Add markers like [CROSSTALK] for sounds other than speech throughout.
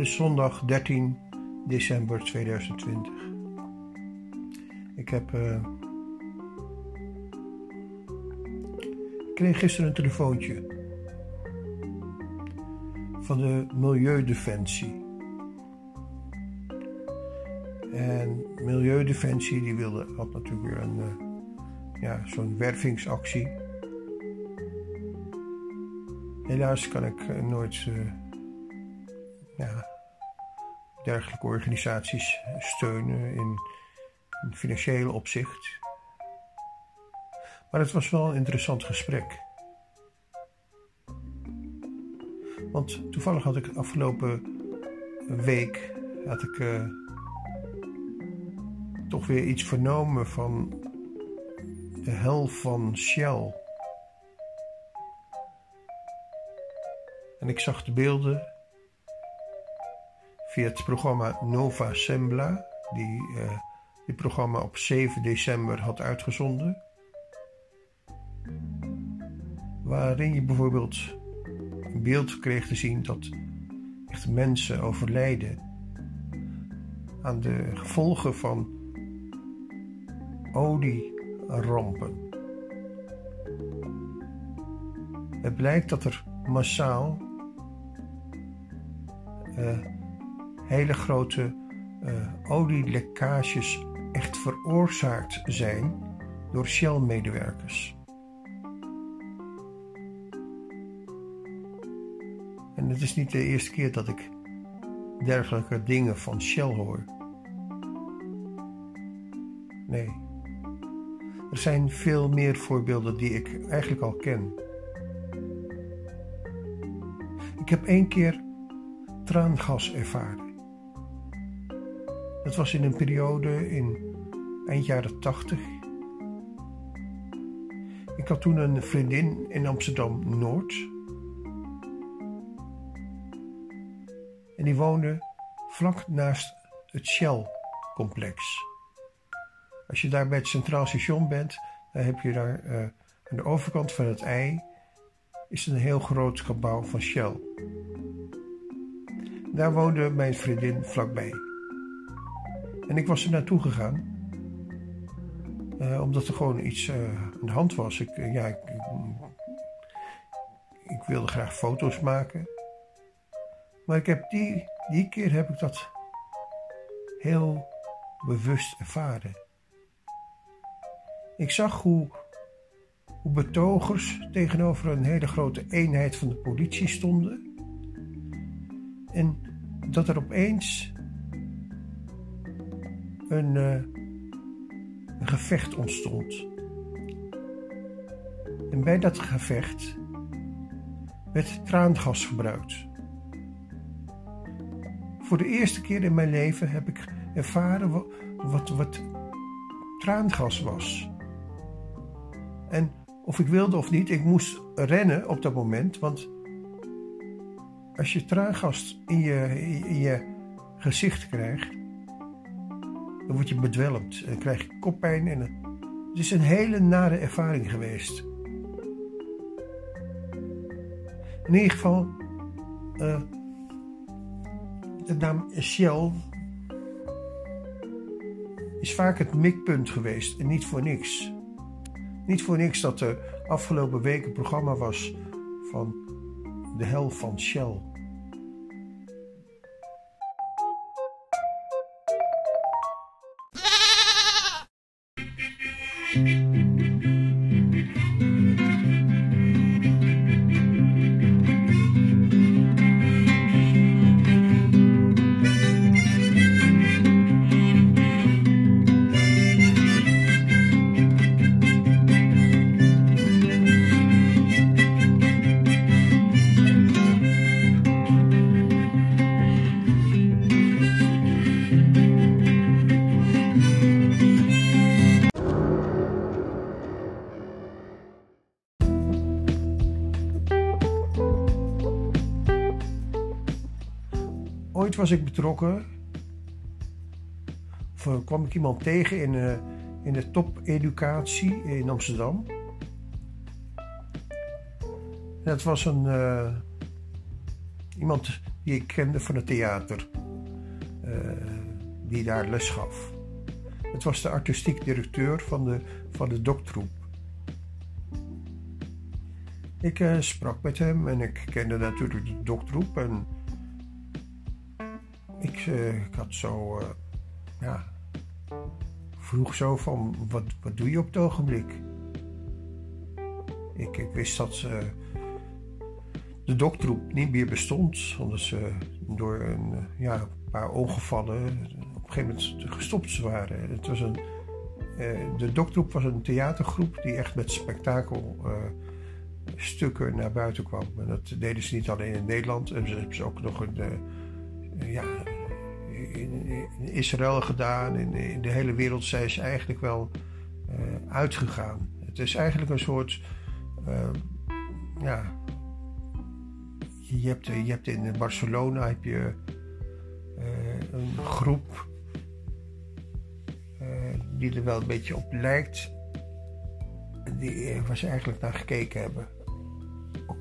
is zondag 13 december 2020. Ik heb. Uh, ik kreeg gisteren een telefoontje van de Milieudefensie. En Milieudefensie die wilde, had natuurlijk weer een, uh, ja, zo'n wervingsactie. Helaas kan ik uh, nooit ja, dergelijke organisaties steunen in, in financieel opzicht. Maar het was wel een interessant gesprek. Want toevallig had ik afgelopen week had ik, uh, toch weer iets vernomen van de hel van Shell. En ik zag de beelden het programma Nova Sembla, die uh, programma op 7 december had uitgezonden. Waarin je bijvoorbeeld een beeld kreeg te zien dat echt mensen overlijden aan de gevolgen van olierampen. Het blijkt dat er massaal uh, hele grote uh, olielekkages echt veroorzaakt zijn door Shell-medewerkers. En het is niet de eerste keer dat ik dergelijke dingen van Shell hoor. Nee. Er zijn veel meer voorbeelden die ik eigenlijk al ken. Ik heb één keer traangas ervaren. Dat was in een periode in eind jaren 80. Ik had toen een vriendin in Amsterdam Noord. En die woonde vlak naast het Shell-complex. Als je daar bij het Centraal Station bent, dan heb je daar uh, aan de overkant van het ei is een heel groot gebouw van Shell. Daar woonde mijn vriendin vlakbij. En ik was er naartoe gegaan. Uh, omdat er gewoon iets uh, aan de hand was. Ik, uh, ja, ik, ik, wilde graag foto's maken. Maar ik heb die, die keer heb ik dat heel bewust ervaren. Ik zag hoe, hoe betogers tegenover een hele grote eenheid van de politie stonden. En dat er opeens een, uh, een gevecht ontstond. En bij dat gevecht werd traangas gebruikt. Voor de eerste keer in mijn leven heb ik ervaren wat, wat, wat traangas was. En of ik wilde of niet, ik moest rennen op dat moment, want als je traangas in je, in je gezicht krijgt, dan word je bedwelmd en krijg je koppijn. En het is een hele nare ervaring geweest. In ieder geval, uh, de naam Shell is vaak het mikpunt geweest en niet voor niks. Niet voor niks dat er afgelopen week een programma was van de hel van Shell. Ooit was ik betrokken, of eh, kwam ik iemand tegen in, uh, in de top-educatie in Amsterdam. Dat was een, uh, iemand die ik kende van het theater, die daar les gaf. Het was de artistiek directeur van de, van de doktroep. Ik sprak met hem en ik kende natuurlijk de doktroep. En ik, uh, ik had zo, ja, vroeg zo van, wat, wat doe je op het ogenblik? Ik, ik wist dat ze de doktroep niet meer bestond, omdat ze door een ja, paar ongevallen op een gegeven moment gestopt waren. Het was een, de doktroep was een theatergroep die echt met spektakelstukken naar buiten kwam. En dat deden ze niet alleen in Nederland, en ze hebben ze ook nog uh, ja, in, Israël gedaan. In, in, de hele wereld zijn ze eigenlijk wel uitgegaan. Het is eigenlijk een soort ja, je hebt, je hebt in Barcelona heb je uh, een groep uh, die er wel een beetje op lijkt. Die, waar ze eigenlijk naar gekeken hebben.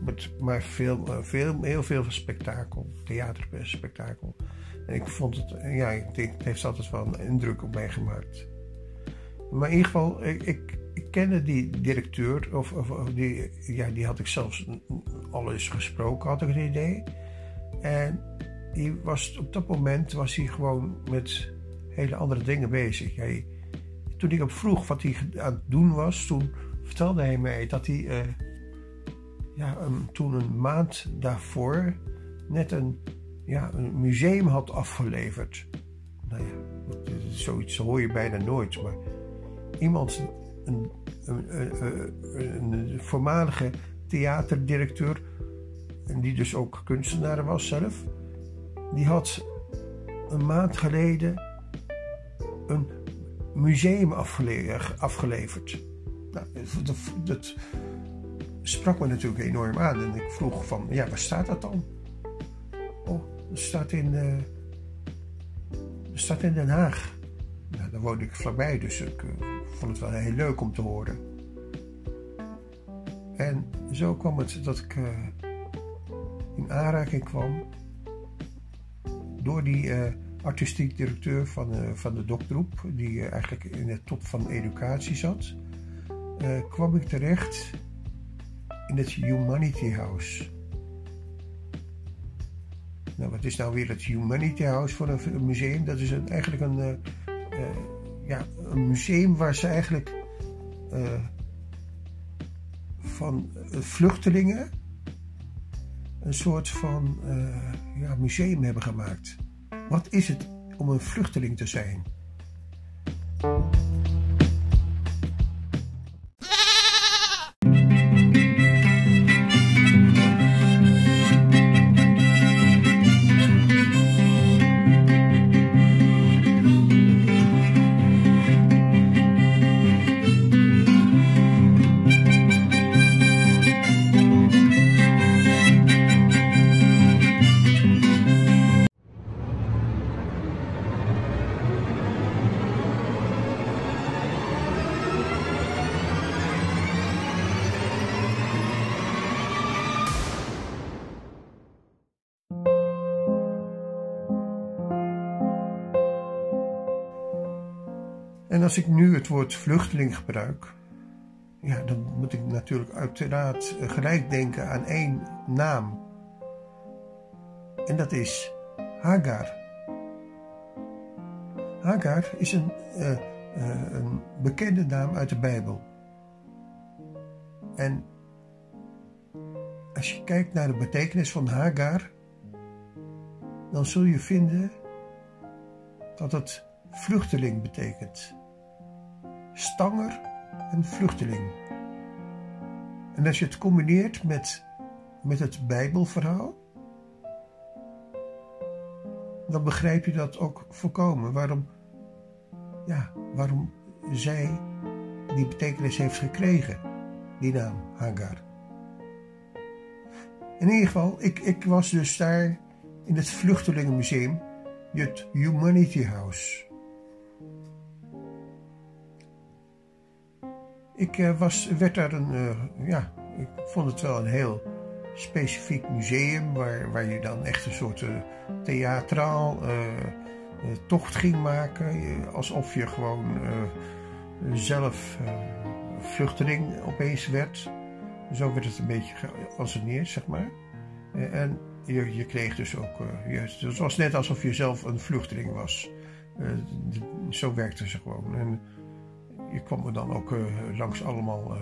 Met maar veel, veel, heel veel spektakel, theaterspektakel. En ik vond het, ja, het heeft altijd wel een indruk op mij gemaakt. Maar in ieder geval, ik, ik, kende die directeur, of, die, ja, die had ik zelfs al eens gesproken, had ik het idee. En die was, op dat moment was hij gewoon met hele andere dingen bezig. Hij, toen ik hem vroeg wat hij aan het doen was, toen vertelde hij mij dat hij uh, ja, toen een maand daarvoor net een, ja, een museum had afgeleverd. Nou ja, zoiets hoor je bijna nooit, maar iemand, een, een, een, voormalige theaterdirecteur, die dus ook kunstenaar was zelf, die had een maand geleden een museum afgeleverd. Nou, dat, dat, sprak me natuurlijk enorm aan en ik vroeg van, ja, waar staat dat dan? Dat staat in, staat in Den Haag. Daar woonde ik vlakbij, dus ik uh, vond het wel heel leuk om te horen. En zo kwam het dat ik uh, in aanraking kwam door die artistiek directeur van, van de doktroep, die eigenlijk in de top van educatie zat, kwam ik terecht in het Humanity House. Nou, wat is nou weer het Humanity House voor een museum? Dat is eigenlijk een, ja, een museum waar ze eigenlijk van vluchtelingen een soort van ja, museum hebben gemaakt. Wat is het om een vluchteling te zijn? En als ik nu het woord vluchteling gebruik, ja, dan moet ik natuurlijk uiteraard gelijk denken aan één naam. En dat is Hagar. Hagar is een, uh, uh, een bekende naam uit de Bijbel. En als je kijkt naar de betekenis van Hagar, dan zul je vinden dat het vluchteling betekent stanger en vluchteling. En als je het combineert met, met het Bijbelverhaal, dan begrijp je dat ook volkomen. Waarom, ja, waarom zij die betekenis heeft gekregen, die naam Hagar. In ieder geval, ik, ik was dus daar in het Vluchtelingenmuseum, het Humanity House. Ik uh, was, werd daar een, uh, ja, ik vond het wel een heel specifiek museum waar, waar je dan echt een soort uh, theatraal tocht ging maken. alsof je gewoon zelf vluchteling opeens werd. Zo werd het een beetje geanceneerd, zeg maar. en je, je kreeg dus ook. Je, het was net alsof je zelf een vluchteling was. zo werkte ze gewoon. En je kwam er dan ook langs allemaal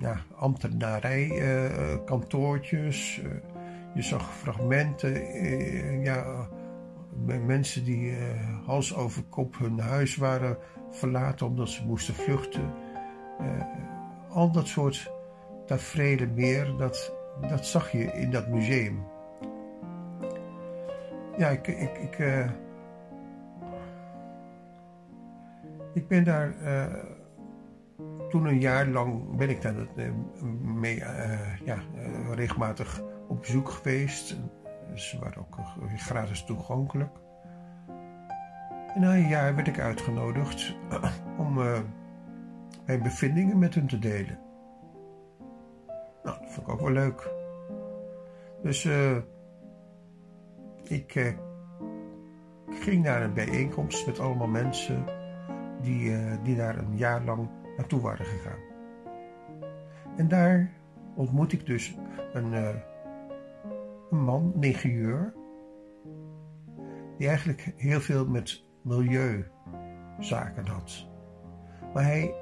ja, ambtenarijkantoortjes. Uh, je zag fragmenten, ja, mensen die hals over kop hun huis waren verlaten omdat ze moesten vluchten. al dat soort tafereelen meer, dat, dat zag je in dat museum. Ja, ik, ik, ik, ik ben daar toen een jaar lang ben ik daar eh, mee, uh, ja, regelmatig op bezoek geweest. Ze waren ook gratis toegankelijk. En na een jaar werd ik uitgenodigd [CLEARS THROAT] om mijn bevindingen met hun te delen. Nou, dat vond ik ook wel leuk. Dus ik ging naar een bijeenkomst met allemaal mensen die, die daar een jaar lang naartoe waren gegaan. En daar ontmoet ik dus een, een man, een ingenieur, die eigenlijk heel veel met milieuzaken had. Maar hij,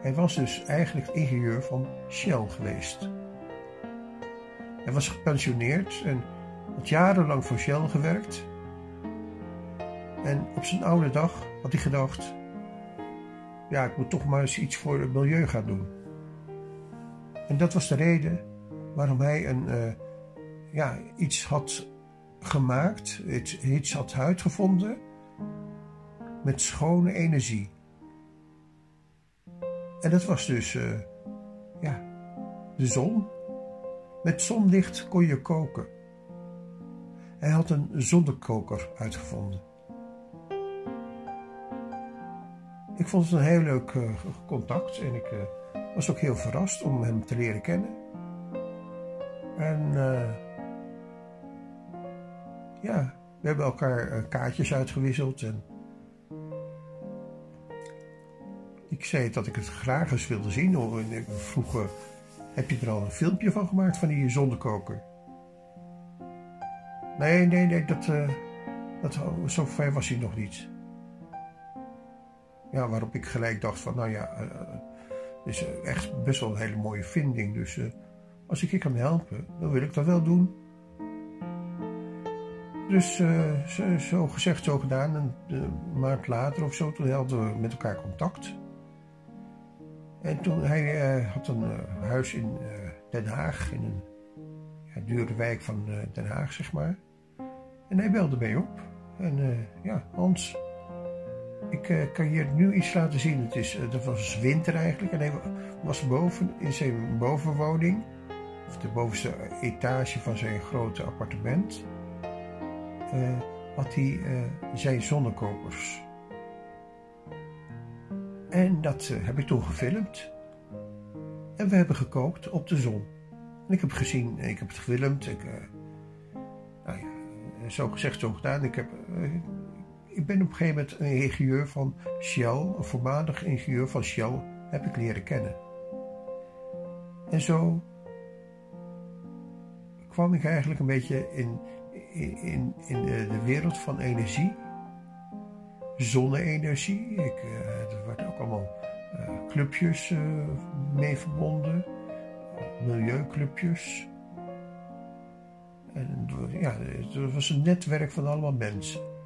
hij was dus eigenlijk ingenieur van Shell geweest. Hij was gepensioneerd en had jarenlang voor Shell gewerkt. En op zijn oude dag had hij gedacht: ja, ik moet toch maar eens iets voor het milieu gaan doen. En dat was de reden waarom hij een, uh, ja, iets had gemaakt, iets, had uitgevonden met schone energie. En dat was dus uh, ja, de zon. Met zonlicht kon je koken. Hij had een zonnekoker uitgevonden. Ik vond het een heel leuk uh, contact en ik uh, was ook heel verrast om hem te leren kennen. En uh, ja, we hebben elkaar kaartjes uitgewisseld en ik zei dat ik het graag eens wilde zien. En ik vroeg, heb je er al een filmpje van gemaakt van die zonnekoker? Nee, nee, nee, dat, dat, zo ver was hij nog niet. Ja, waarop ik gelijk dacht van, nou ja, het uh, is echt best wel een hele mooie vinding. Dus uh, als ik je kan helpen, dan wil ik dat wel doen. Dus zo, gezegd, zo gedaan. Een, een, maand later of zo, toen hadden we met elkaar contact. En toen, hij had een huis in Den Haag, in een ja, dure wijk van Den Haag, zeg maar. En hij belde mij op. En ja, Hans, ik uh, kan je nu iets laten zien. Het is, uh, was winter eigenlijk en hij was boven in zijn bovenwoning, of de bovenste etage van zijn grote appartement, uh, had hij zijn zonnekokers. En dat heb ik toen gefilmd. En we hebben gekookt op de zon. En ik heb gezien, ik heb het gefilmd. Ik, nou ja, zo gezegd, zo gedaan. Ik heb ik ben op een gegeven moment een ingenieur van Shell, een voormalig ingenieur van Shell, heb ik leren kennen. En zo kwam ik eigenlijk een beetje in, in, in de, wereld van energie, zonne-energie. Ik, uh, er werden ook allemaal uh, clubjes uh, mee verbonden, milieuclubjes. En ja, het was een netwerk van allemaal mensen.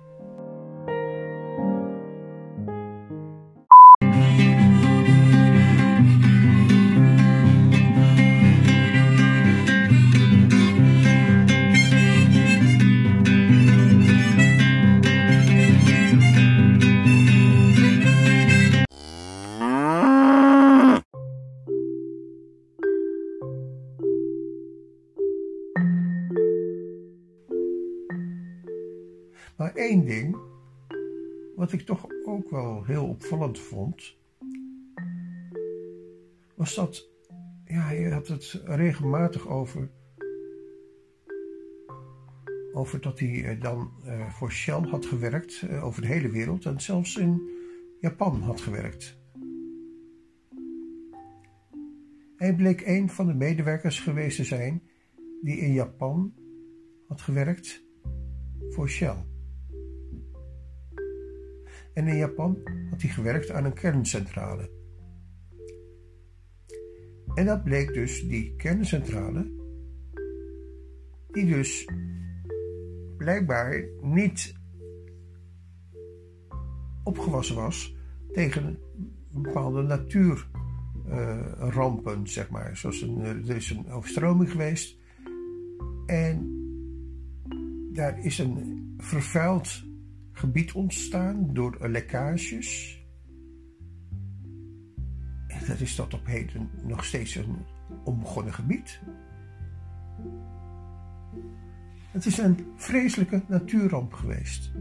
Opvallend vond, was dat ja, hij had het regelmatig over. Over dat hij eh, dan uh, voor Shell had gewerkt uh, over de hele wereld en zelfs in Japan had gewerkt. Hij bleek een van de medewerkers geweest te zijn die in Japan had gewerkt voor Shell. En in Japan had hij gewerkt aan een kerncentrale. En dat bleek dus die kerncentrale, die dus blijkbaar niet opgewassen was tegen bepaalde natuurrampen, zeg maar. Zoals een, er is een overstroming geweest en daar is een vervuild gebied ontstaan door lekkages. En dat is tot op heden nog steeds een onbegonnen gebied. Het is een vreselijke natuurramp geweest.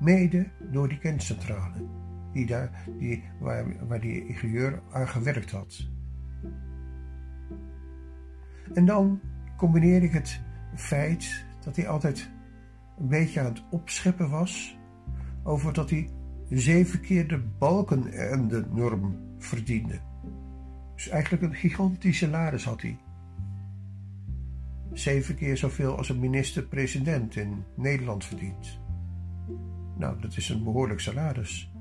Mede door die kerncentrale, die daar, die, waar, waar die ingenieur aan gewerkt had. En dan combineer ik het feit dat hij altijd een beetje aan het opscheppen was over dat hij zeven keer de balken en de norm verdiende. Dus eigenlijk een gigantische salaris had hij. Zeven keer zoveel als een minister-president in Nederland verdient. Nou, dat is een behoorlijk salaris.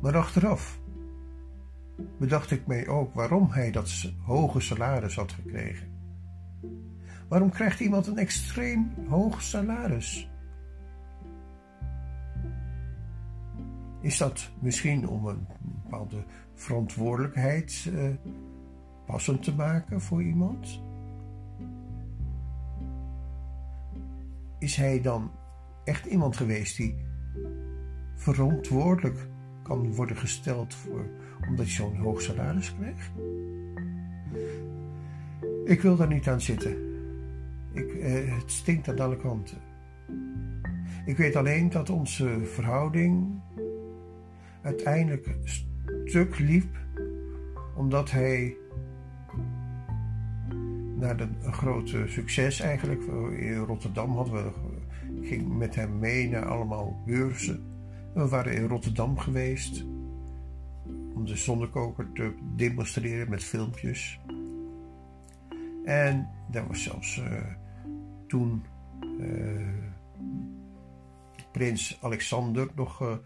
Maar achteraf bedacht ik mij ook waarom hij dat hoge salaris had gekregen. Waarom krijgt iemand een extreem hoog salaris? Is dat misschien om een bepaalde verantwoordelijkheid uh, passend te maken voor iemand? Is hij dan echt iemand geweest die verantwoordelijk kan worden gesteld voor, omdat hij zo'n hoog salaris krijgt? Ik wil daar niet aan zitten. Eh, het stinkt aan alle kanten. Ik weet alleen dat onze verhouding uiteindelijk stuk liep omdat hij na de, een grote succes eigenlijk in Rotterdam hadden we ging met hem mee naar allemaal beurzen. We waren in Rotterdam geweest om de zonnekoker te demonstreren met filmpjes. En daar was zelfs uh, toen uh, prins Alexander nog uh,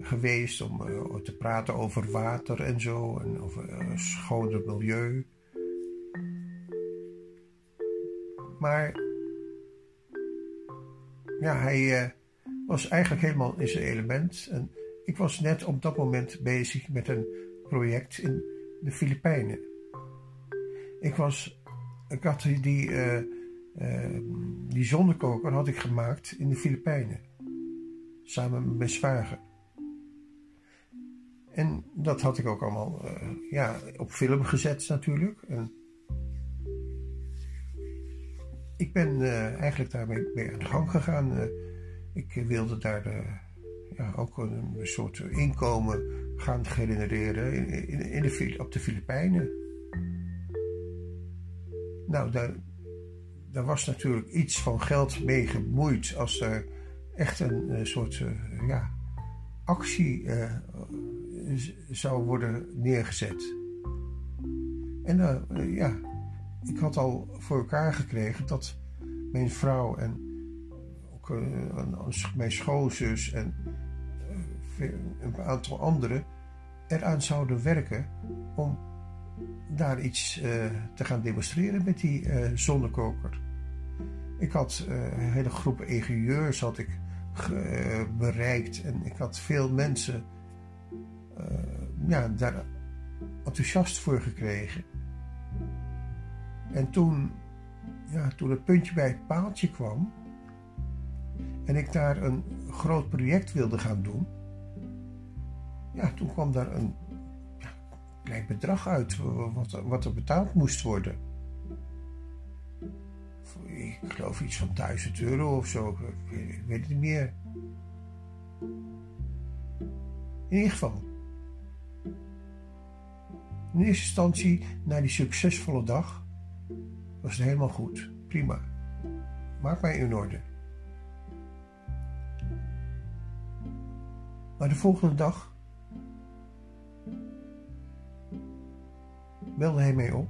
geweest om te praten over water en zo en over schoner milieu. Maar ja, hij was eigenlijk helemaal in zijn element. En ik was net op dat moment bezig met een project in de Filipijnen. Ik was ik had die, die zonnekoker had ik gemaakt in de Filipijnen. Samen met mijn zwager. En dat had ik ook allemaal uh, ja, op film gezet natuurlijk. Ik ben eigenlijk daarmee mee aan de gang gegaan. ik wilde daar ja, ook een, soort inkomen gaan genereren in, in, in de, op de Filipijnen. Nou, daar, daar was natuurlijk iets van geld mee gemoeid als er echt een, een soort uh, ja, actie uh, zou worden neergezet. En uh, ja, ik had al voor elkaar gekregen dat mijn vrouw en ook mijn schoonzus en een aantal anderen eraan zouden werken om daar iets uh, te gaan demonstreren met die uh, zonnekoker. Ik had uh, een hele groep ingenieurs had ik bereikt en ik had veel mensen ja, daar enthousiast voor gekregen. En toen, ja, toen het puntje bij het paaltje kwam en ik daar een groot project wilde gaan doen, ja, toen kwam daar een klein bedrag uit wat, wat er betaald moest worden. Ik geloof iets van 1000 euro of zo. Ik weet, het niet meer. In ieder geval. In eerste instantie, na die succesvolle dag, was het helemaal goed. Prima. Maak mij in orde. Maar de volgende dag belde hij mij op.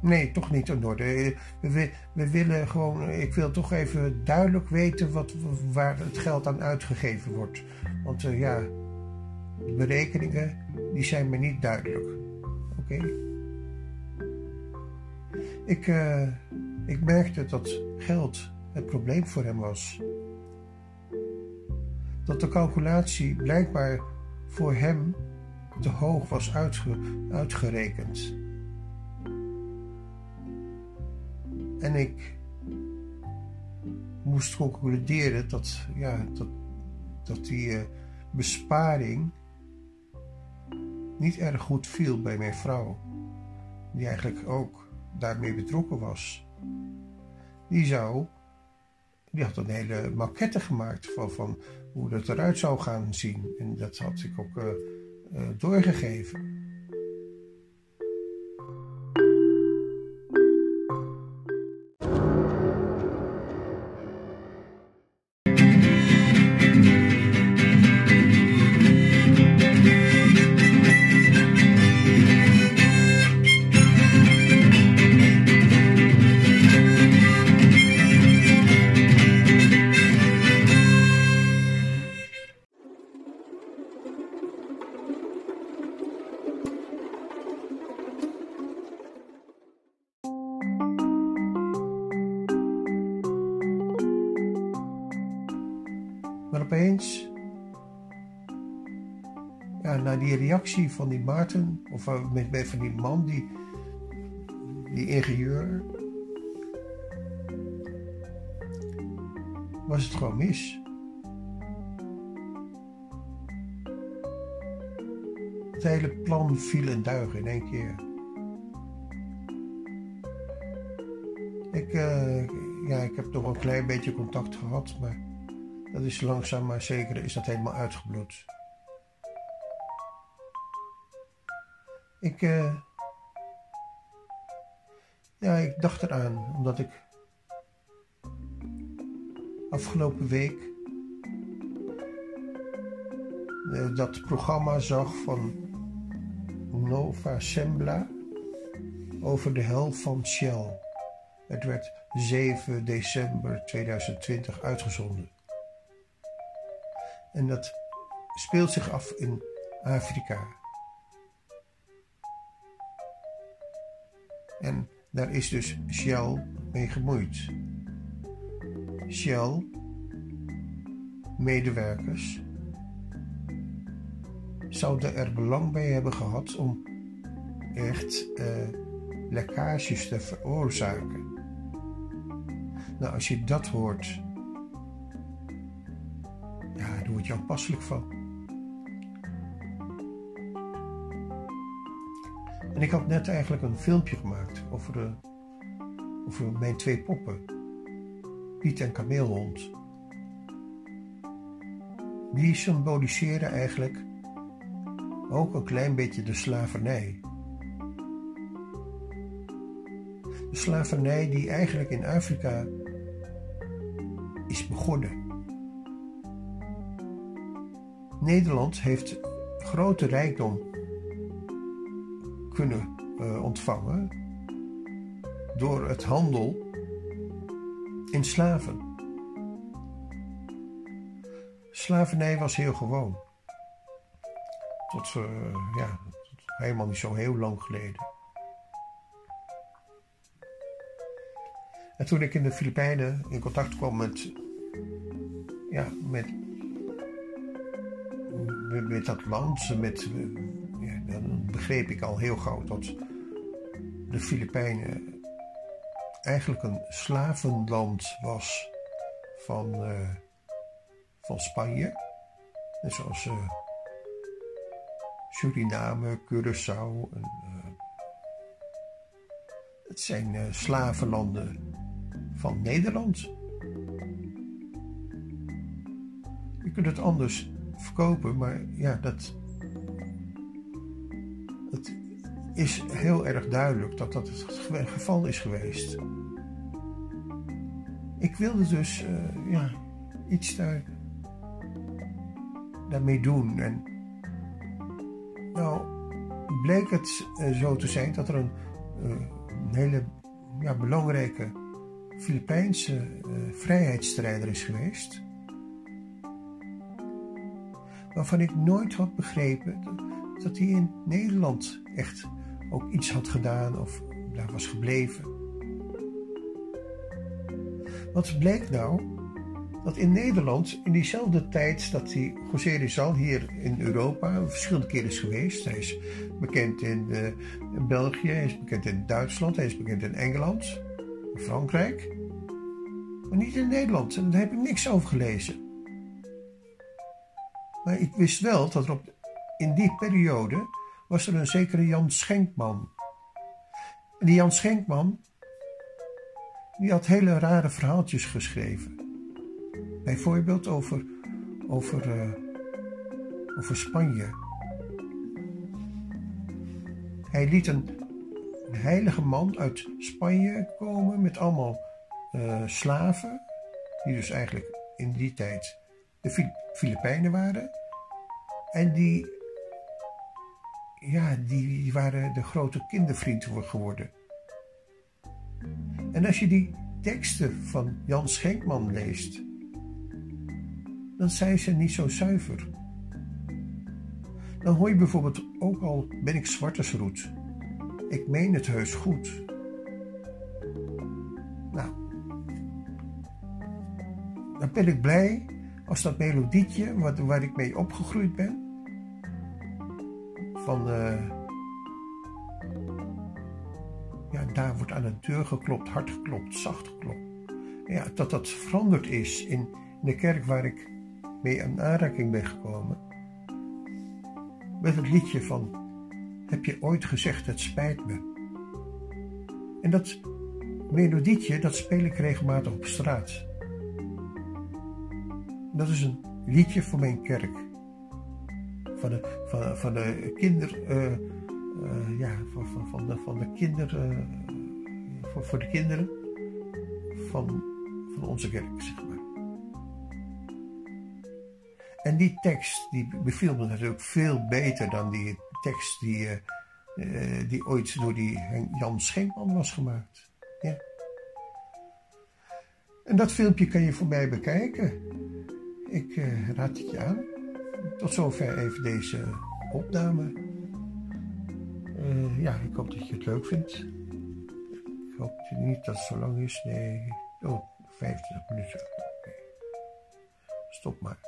Nee, toch niet in orde. We, we, willen gewoon, ik wil toch even duidelijk weten wat, waar het geld aan uitgegeven wordt. Want uh, ja, de berekeningen die zijn me niet duidelijk. Oké? Ik, uh, ik merkte dat geld het probleem voor hem was. Dat de calculatie blijkbaar voor hem te hoog was uitge, uitgerekend. En ik moest concluderen dat, ja, dat, dat die uh, besparing niet erg goed viel bij mijn vrouw, die eigenlijk ook daarmee betrokken was. Die zou, die had een hele maquette gemaakt van, van hoe dat eruit zou gaan zien. En dat had ik ook uh, doorgegeven. Die reactie van die Maarten, of met van die man, die, die ingenieur, was het gewoon mis. Het hele plan viel in duigen in één keer. Ik, uh, ja, ik heb toch een klein beetje contact gehad, maar dat is langzaam maar zeker is dat helemaal uitgebloed. Ik, uh, ja, ik dacht eraan, omdat ik afgelopen week uh, dat programma zag van Nova Sembla over de hel van Shell. Het werd 7 december 2020 uitgezonden. En dat speelt zich af in Afrika. En daar is dus Shell mee gemoeid. Shell, medewerkers, zouden er belang bij hebben gehad om echt uh, lekkages te veroorzaken. Nou, als je dat hoort daar word je aanpasselijk van. En ik had net eigenlijk een filmpje gemaakt over, de, over mijn twee poppen, Piet en Kameelhond. Die symboliseren eigenlijk ook een klein beetje de slavernij. De slavernij die eigenlijk in Afrika is begonnen. Nederland heeft grote rijkdom kunnen uh, ontvangen door het handel in slaven. Slavernij was heel gewoon. Tot, uh, ja, helemaal niet zo heel lang geleden. En toen ik in de Filipijnen in contact kwam met, ja, met met dat land, met, dan begreep ik al heel gauw dat de Filipijnen eigenlijk een slavenland was van, uh, van Spanje. Net zoals uh, Suriname, Curaçao. En, uh, het zijn slavenlanden van Nederland. Je kunt het anders verkopen, maar ja, dat het is heel erg duidelijk dat dat het geval is geweest. Ik wilde dus uh, ja, iets daar, daarmee doen. En nou bleek het uh, zo te zijn dat er een, uh, een hele ja, belangrijke Filipijnse vrijheidsstrijder is geweest. Waarvan ik nooit had begrepen dat hij in Nederland echt ook iets had gedaan of daar was gebleven. Wat bleek nou? Dat in Nederland, in diezelfde tijd dat die José Rizal hier in Europa verschillende keren is geweest. Hij is bekend in, in, België, hij is bekend in Duitsland, hij is bekend in Engeland, in Frankrijk. Maar niet in Nederland. En daar heb ik niks over gelezen. Maar ik wist wel dat er op, in die periode was er een zekere Jan Schenkman. En die Jan Schenkman, die had hele rare verhaaltjes geschreven. Bijvoorbeeld over, over, uh, over Spanje. Hij liet een heilige man uit Spanje komen met allemaal uh, slaven, die dus eigenlijk in die tijd de Filipijnen waren. En die ja, die waren de grote kindervriend geworden. En als je die teksten van Jan Schenkman leest, dan zijn ze niet zo zuiver. Dan hoor je bijvoorbeeld ook al ben ik zwartersroet. Ik meen het heus goed. Nou, dan ben ik blij als dat melodietje waar ik mee opgegroeid ben, van ja, daar wordt aan de deur geklopt, hard geklopt, zacht geklopt. Ja, dat dat veranderd is in de kerk waar ik mee aan aanraking ben gekomen. Met het liedje van Heb je ooit gezegd het spijt me? En dat melodietje, dat speel ik regelmatig op straat. Dat is een liedje voor mijn kerk van de, van, de kinder, uh, uh, ja, van, van, van, de, van de kinder, uh, voor, voor de kinderen van, van onze kerk, zeg maar. En die tekst die beviel me natuurlijk veel beter dan die tekst die, die ooit door die Jan Schenkman was gemaakt. Ja. En dat filmpje kan je voor mij bekijken. Ik raad het je aan. Tot zover even deze opname. Uh, ja, ik hoop dat je het leuk vindt. Ik hoop niet dat het zo lang is. Nee. Oh, 25 minuten. Stop maar.